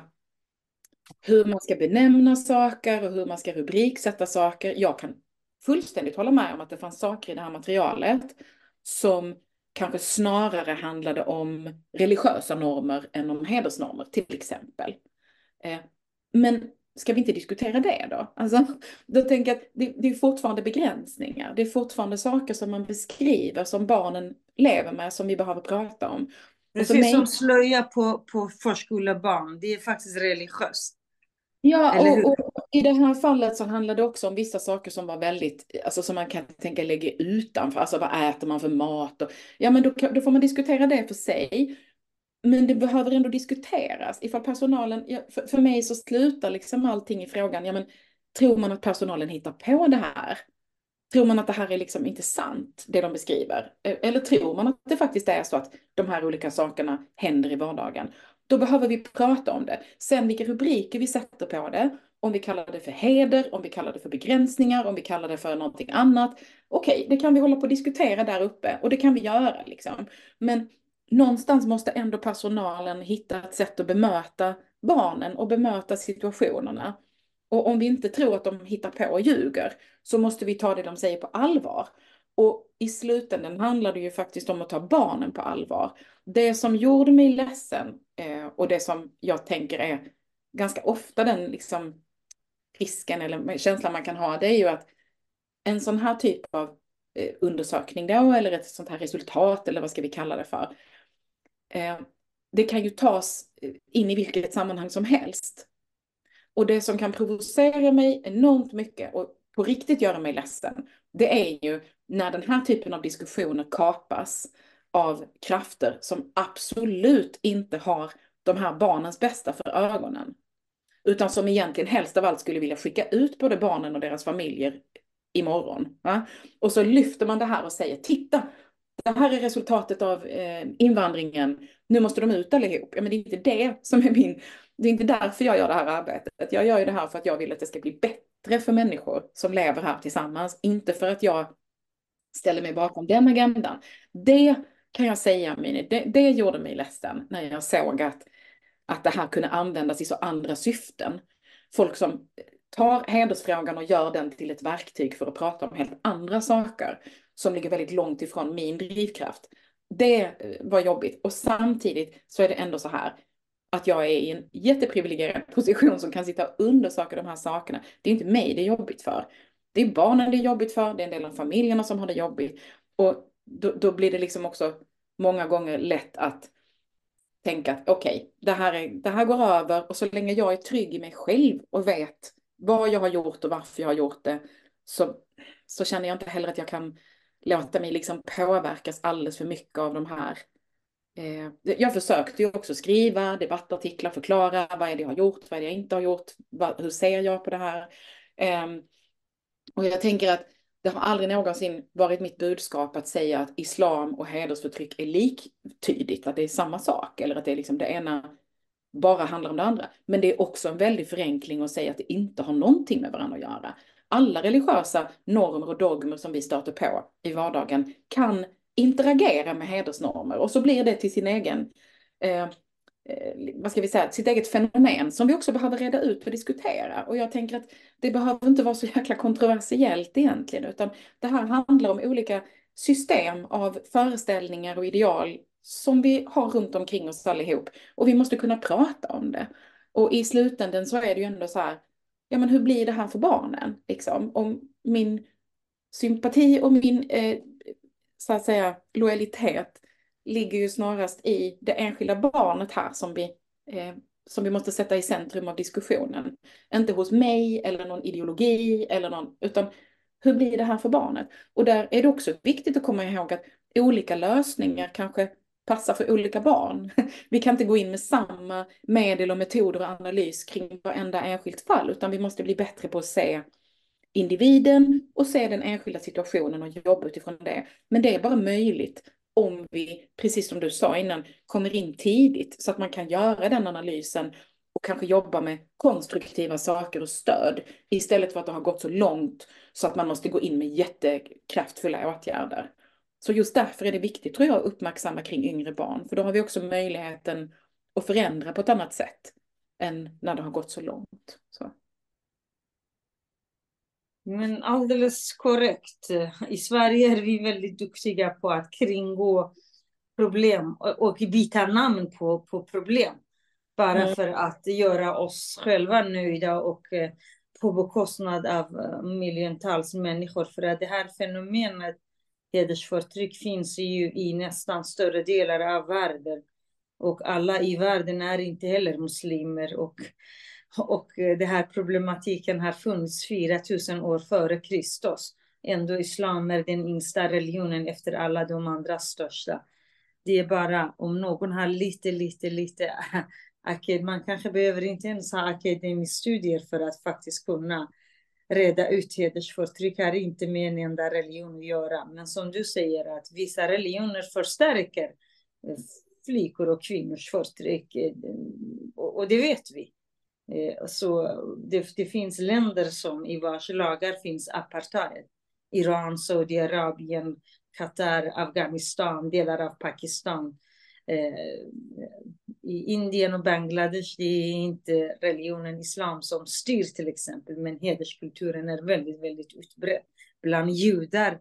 hur man ska benämna saker och hur man ska rubriksätta saker. Jag kan fullständigt hålla med om att det fanns saker i det här materialet som kanske snarare handlade om religiösa normer än om hedersnormer, till exempel. Eh, men ska vi inte diskutera det då? Alltså, då tänker jag att det, det, är fortfarande begränsningar. Det är fortfarande saker som man beskriver som barnen lever med som vi behöver prata om. Precis mig... som slöja på, på förskolebarn, det är faktiskt religiöst. Ja, och, och, i det här fallet så handlar det också om vissa saker som var väldigt, alltså som man kan tänka lägga utanför, alltså vad äter man för mat och, ja men då, då får man diskutera det för sig. Men det behöver ändå diskuteras. Ifall personalen, för, för mig så slutar liksom allting i frågan, ja men tror man att personalen hittar på det här? Tror man att det här är liksom inte sant, det de beskriver? E, eller tror man att det faktiskt är så att de här olika sakerna händer i vardagen? Då behöver vi prata om det. Sen vilka rubriker vi sätter på det, om vi kallar det för heder, om vi kallar det för begränsningar, om vi kallar det för någonting annat. Okej, okay, det kan vi hålla på och diskutera där uppe och det kan vi göra liksom. Men någonstans måste ändå personalen hitta ett sätt att bemöta barnen och bemöta situationerna. Och om vi inte tror att de hittar på och ljuger så måste vi ta det de säger på allvar. Och i slutändan handlar det ju faktiskt om att ta barnen på allvar. Det som gjorde mig ledsen eh, och det som jag tänker är ganska ofta den liksom risken eller känslan man kan ha, det är ju att en sån här typ av eh, undersökning då, eller ett sånt här resultat, eller vad ska vi kalla det för, Eh, det kan ju tas eh, in i vilket sammanhang som helst. Och det som kan provocera mig enormt mycket och på riktigt göra mig ledsen, det är ju när den här typen av diskussioner kapas av krafter som absolut inte har de här barnens bästa för ögonen. Utan som egentligen helst av allt skulle vilja skicka ut både barnen och deras familjer imorgon. Va? Och så lyfter man det här och säger, titta, det här är resultatet av eh, invandringen, nu måste de ut allihop. Ja, men det är inte det som är min, det är inte därför jag gör det här arbetet. Jag gör ju det här för att jag vill att det ska bli bättre för människor som lever här tillsammans, inte för att jag ställer mig bakom den agendan. Det kan jag säga, Mini, det, det gjorde mig ledsen när jag såg att, att det här kunde användas i så andra syften. Folk som tar hedersfrågan och gör den till ett verktyg för att prata om helt andra saker som ligger väldigt långt ifrån min drivkraft. Det eh, var jobbigt och samtidigt så är det ändå så här att jag är i en jätteprivilegierad position som kan sitta och undersöka de här sakerna. Det är inte mig det är jobbigt för. Det är barnen det är jobbigt för, det är en del av familjerna som har det jobbigt. Och då, då blir det liksom också många gånger lätt att tänka att okej, okay, det, här det här går över och så länge jag är trygg i mig själv och vet vad jag har gjort och varför jag har gjort det så, så känner jag inte heller att jag kan låta mig liksom påverkas alldeles för mycket av de här. Eh, jag försökte ju också skriva debattartiklar, förklara vad är det jag har gjort, vad är det jag inte har gjort, vad, hur ser jag på det här. Eh, och jag tänker att det har aldrig någonsin varit mitt budskap att säga att islam och hedersförtryck är liktydigt, att det är samma sak eller att det är liksom det ena bara handlar om det andra. Men det är också en väldig förenkling att säga att det inte har någonting med varandra att göra. Alla religiösa normer och dogmer som vi stöter på i vardagen kan interagera med hedersnormer och så blir det till sin egen eh, eh, vad ska vi säga, sitt eget fenomen som vi också behöver reda ut och diskutera. Och jag tänker att det behöver inte vara så jäkla kontroversiellt egentligen, utan det här handlar om olika system av föreställningar och ideal som vi har runt omkring oss allihop. Och vi måste kunna prata om det. Och i slutändan så är det ju ändå så här, ja men hur blir det här för barnen? Liksom? Om min sympati och min, eh, så att säga, lojalitet ligger ju snarast i det enskilda barnet här som vi, eh, som vi måste sätta i centrum av diskussionen. Inte hos mig eller någon ideologi eller någon, utan hur blir det här för barnet? Och där är det också viktigt att komma ihåg att olika lösningar kanske passar för olika barn. Vi kan inte gå in med samma medel och metoder och analys kring varenda enskilt fall, utan vi måste bli bättre på att se individen och se den enskilda situationen och jobba utifrån det. Men det är bara möjligt om vi, precis som du sa innan, kommer in tidigt så att man kan göra den analysen och kanske jobba med konstruktiva saker och stöd istället för att det har gått så långt så att man måste gå in med jättekraftfulla åtgärder. Så just därför är det viktigt tror jag att uppmärksamma kring yngre barn, för då har vi också möjligheten att förändra på ett annat sätt än när det har gått så långt. Så. Men alldeles korrekt. I Sverige är vi väldigt duktiga på att kringgå problem och byta namn på, på problem. Bara mm. för att göra oss själva nöjda och eh, på bekostnad av eh, miljontals människor. För att det här fenomenet hedersförtryck finns ju i nästan större delar av världen. Och alla i världen är inte heller muslimer. Och och den här problematiken har funnits 4000 år före Kristus. Ändå islam är den yngsta religionen efter alla de andra största. Det är bara om någon har lite, lite, lite eh, man kanske behöver inte ens ha akademiska studier för att faktiskt kunna reda ut hedersförtryck har inte med en enda religion att göra. Men som du säger att vissa religioner förstärker eh, flickor och kvinnors förtryck. Eh, och det vet vi. Eh, så det, det, finns länder som i vars lagar finns apartheid. Iran, Saudiarabien, Qatar, Afghanistan, delar av Pakistan. Eh, i Indien och Bangladesh det är inte religionen islam som styr till exempel, men hederskulturen är väldigt, väldigt utbredd bland judar.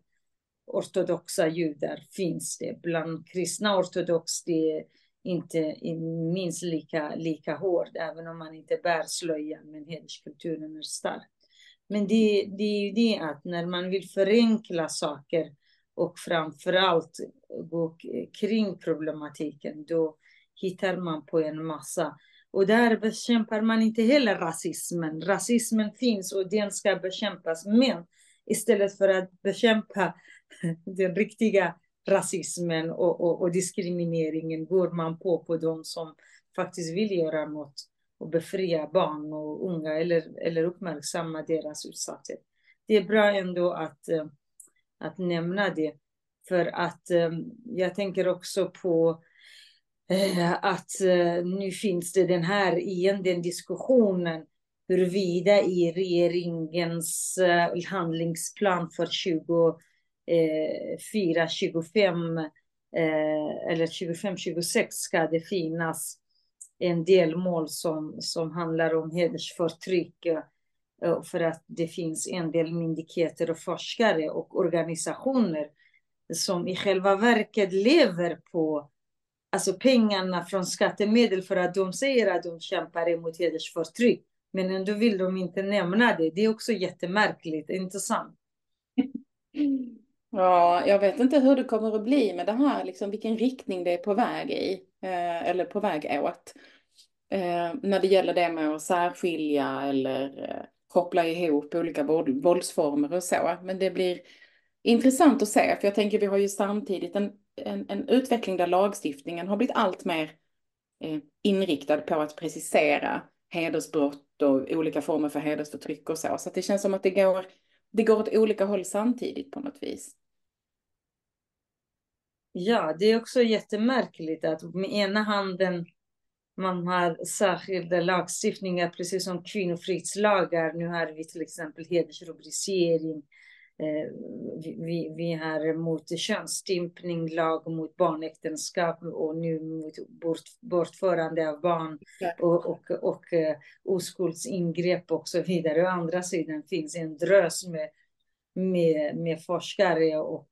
ortodoxa judar finns det. Bland kristna ortodox det är inte minst lika, lika hård, även om man inte bär slöja, men hederskulturen är stark. Men det, det är ju det att när man vill förenkla saker och framförallt gå kring problematiken, då hittar man på en massa. Och där bekämpar man inte heller rasismen. Rasismen finns och den ska bekämpas. Men istället för att bekämpa den riktiga rasismen och, och, och, diskrimineringen går man på på de som faktiskt vill göra något och befria barn och unga eller, eller uppmärksamma deras utsatthet. Det är bra ändå att, eh, att nämna det. För att eh, jag tänker också på Eh, att eh, nu finns det den här igen, den diskussionen huruvida i regeringens eh, handlingsplan för 24, 25 eller 25, 26 ska det finnas en delmål som, som handlar om hedersförtryck. För att det finns en del myndigheter och forskare och organisationer som i själva verket lever på alltså pengarna från skattemedel för att de säger att de kämpar emot hedersförtryck. Men ändå vill de inte nämna det. Det är också jättemärkligt, inte sant? Ja, jag vet inte hur det kommer att bli med det här, liksom vilken riktning det är på väg i, eh, eller på väg åt. Eh, när det gäller det med att särskilja eller eh, koppla ihop olika våldsformer och så. Men det blir intressant att se, för jag tänker vi har ju samtidigt en, en, en utveckling där lagstiftningen har blivit allt mer eh, inriktad på att precisera hedersbrott och olika former för hedersförtryck och så. Så det känns som att det går, det går åt olika håll samtidigt på något vis. Ja, det är också jättemärkligt att med ena handen man har särskilda lagstiftningar, precis som kvinnofridslagar. Nu har vi till exempel hedersrubricering. Eh, vi, vi har mot könsstympning, lag mot barnäktenskap och nu mot bort, bortförande av barn och, och, och uh, oskuldsingrepp och så vidare. Å andra sidan finns en drös med, med, med forskare och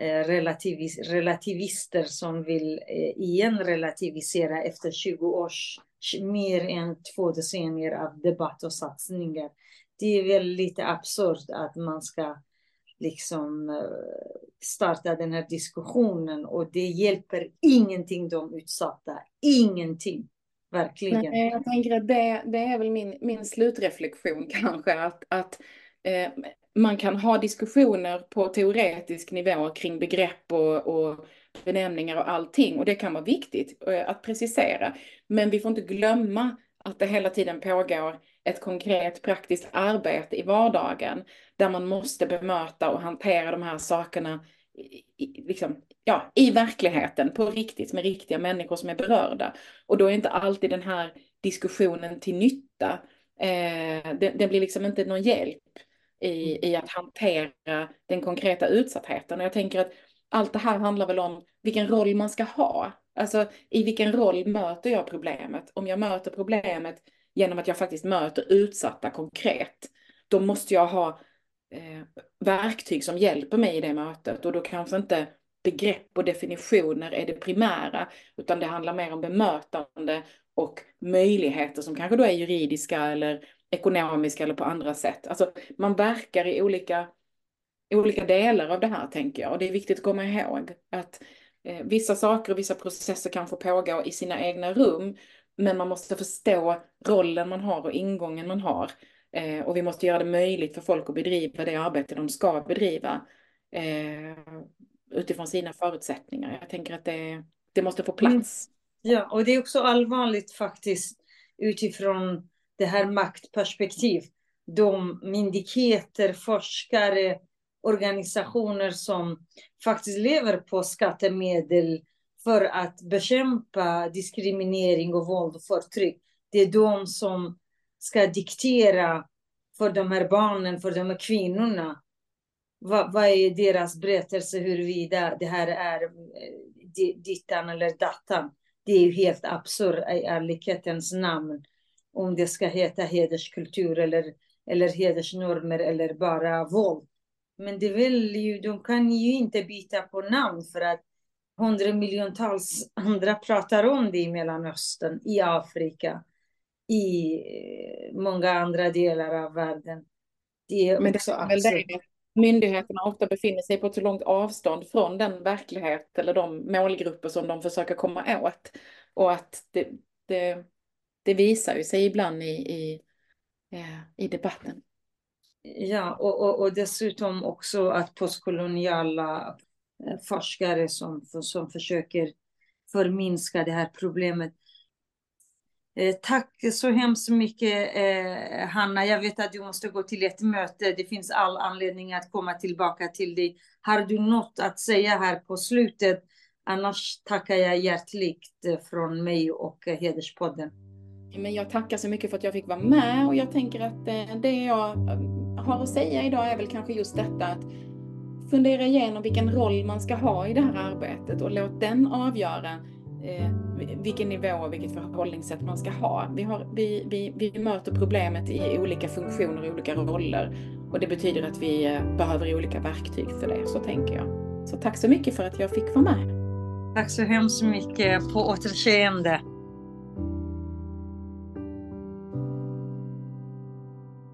Eh, relativis, relativister som vill eh, igen relativisera efter 20 års, mer än två decennier av debatt och satsningar. Det är väl lite absurt att man ska liksom eh, starta den här diskussionen och det hjälper ingenting de utsatta. Ingenting. Verkligen. Nej, jag tänker att det, det är väl min, min slutreflektion kanske, att, att eh, man kan ha diskussioner på teoretisk nivå kring begrepp och, och benämningar och allting och det kan vara viktigt eh, att precisera. Men vi får inte glömma att det hela tiden pågår ett konkret praktiskt arbete i vardagen där man måste bemöta och hantera de här sakerna i, liksom, ja, i verkligheten på riktigt med riktiga människor som är berörda. Och då är inte alltid den här diskussionen till nytta. Eh, det, det blir liksom inte någon hjälp i, mm. i att hantera den konkreta utsattheten. Och jag tänker att allt det här handlar väl om vilken roll man ska ha. Alltså i vilken roll möter jag problemet? Om jag möter problemet genom att jag faktiskt möter utsatta konkret, då måste jag ha eh, verktyg som hjälper mig i det mötet och då kanske inte begrepp och definitioner är det primära, utan det handlar mer om bemötande och möjligheter som kanske då är juridiska eller ekonomiska eller på andra sätt. Alltså man verkar i olika, olika delar av det här tänker jag och det är viktigt att komma ihåg att eh, vissa saker och vissa processer kan få pågå i sina egna rum men man måste förstå rollen man har och ingången man har. Eh, och vi måste göra det möjligt för folk att bedriva det arbete de ska bedriva eh, utifrån sina förutsättningar. Jag tänker att det, det måste få plats. Mm. Ja, och det är också allvarligt faktiskt utifrån det här maktperspektiv. De myndigheter, forskare, organisationer som faktiskt lever på skattemedel för att bekämpa diskriminering och våld och förtryck. Det är de som ska diktera för de här barnen, för de här kvinnorna. Vad, vad är deras berättelse huruvida det här är eh, dittan eller dattan? Det är ju helt absurt i ärlighetens namn om det ska heta hederskultur eller, eller hedersnormer eller bara våld. Men det vill ju, de kan ju inte byta på namn för att hundramiljontals andra pratar om det i Mellanöstern, i Afrika, i eh, många andra delar av världen. Det är Men det är väl det myndigheterna ofta befinner sig på ett så långt avstånd från den verklighet eller de målgrupper som de försöker komma åt. Och att det, det, det visar ju sig ibland i, i, eh, i debatten. Ja, och, och, och dessutom också att postkoloniala eh, forskare som, som försöker förminska det här problemet. Eh, tack så hemskt mycket eh, Hanna. Jag vet att du måste gå till ett möte. Det finns all anledning att komma tillbaka till dig. Har du något att säga här på slutet? Annars tackar jag hjärtligt eh, från mig och eh, Hederspodden. Men jag tackar så mycket för att jag fick vara med och jag tänker att det jag har att säga idag är väl kanske just detta att fundera igenom vilken roll man ska ha i det här arbetet och låt den avgöra eh, vilken nivå och vilket förhållningssätt man ska ha. Vi, har, vi, vi, vi möter problemet i olika funktioner och olika roller och det betyder att vi eh, behöver olika verktyg för det, så tänker jag. Så tack så mycket för att jag fick vara med. Tack så hemskt mycket. På återseende.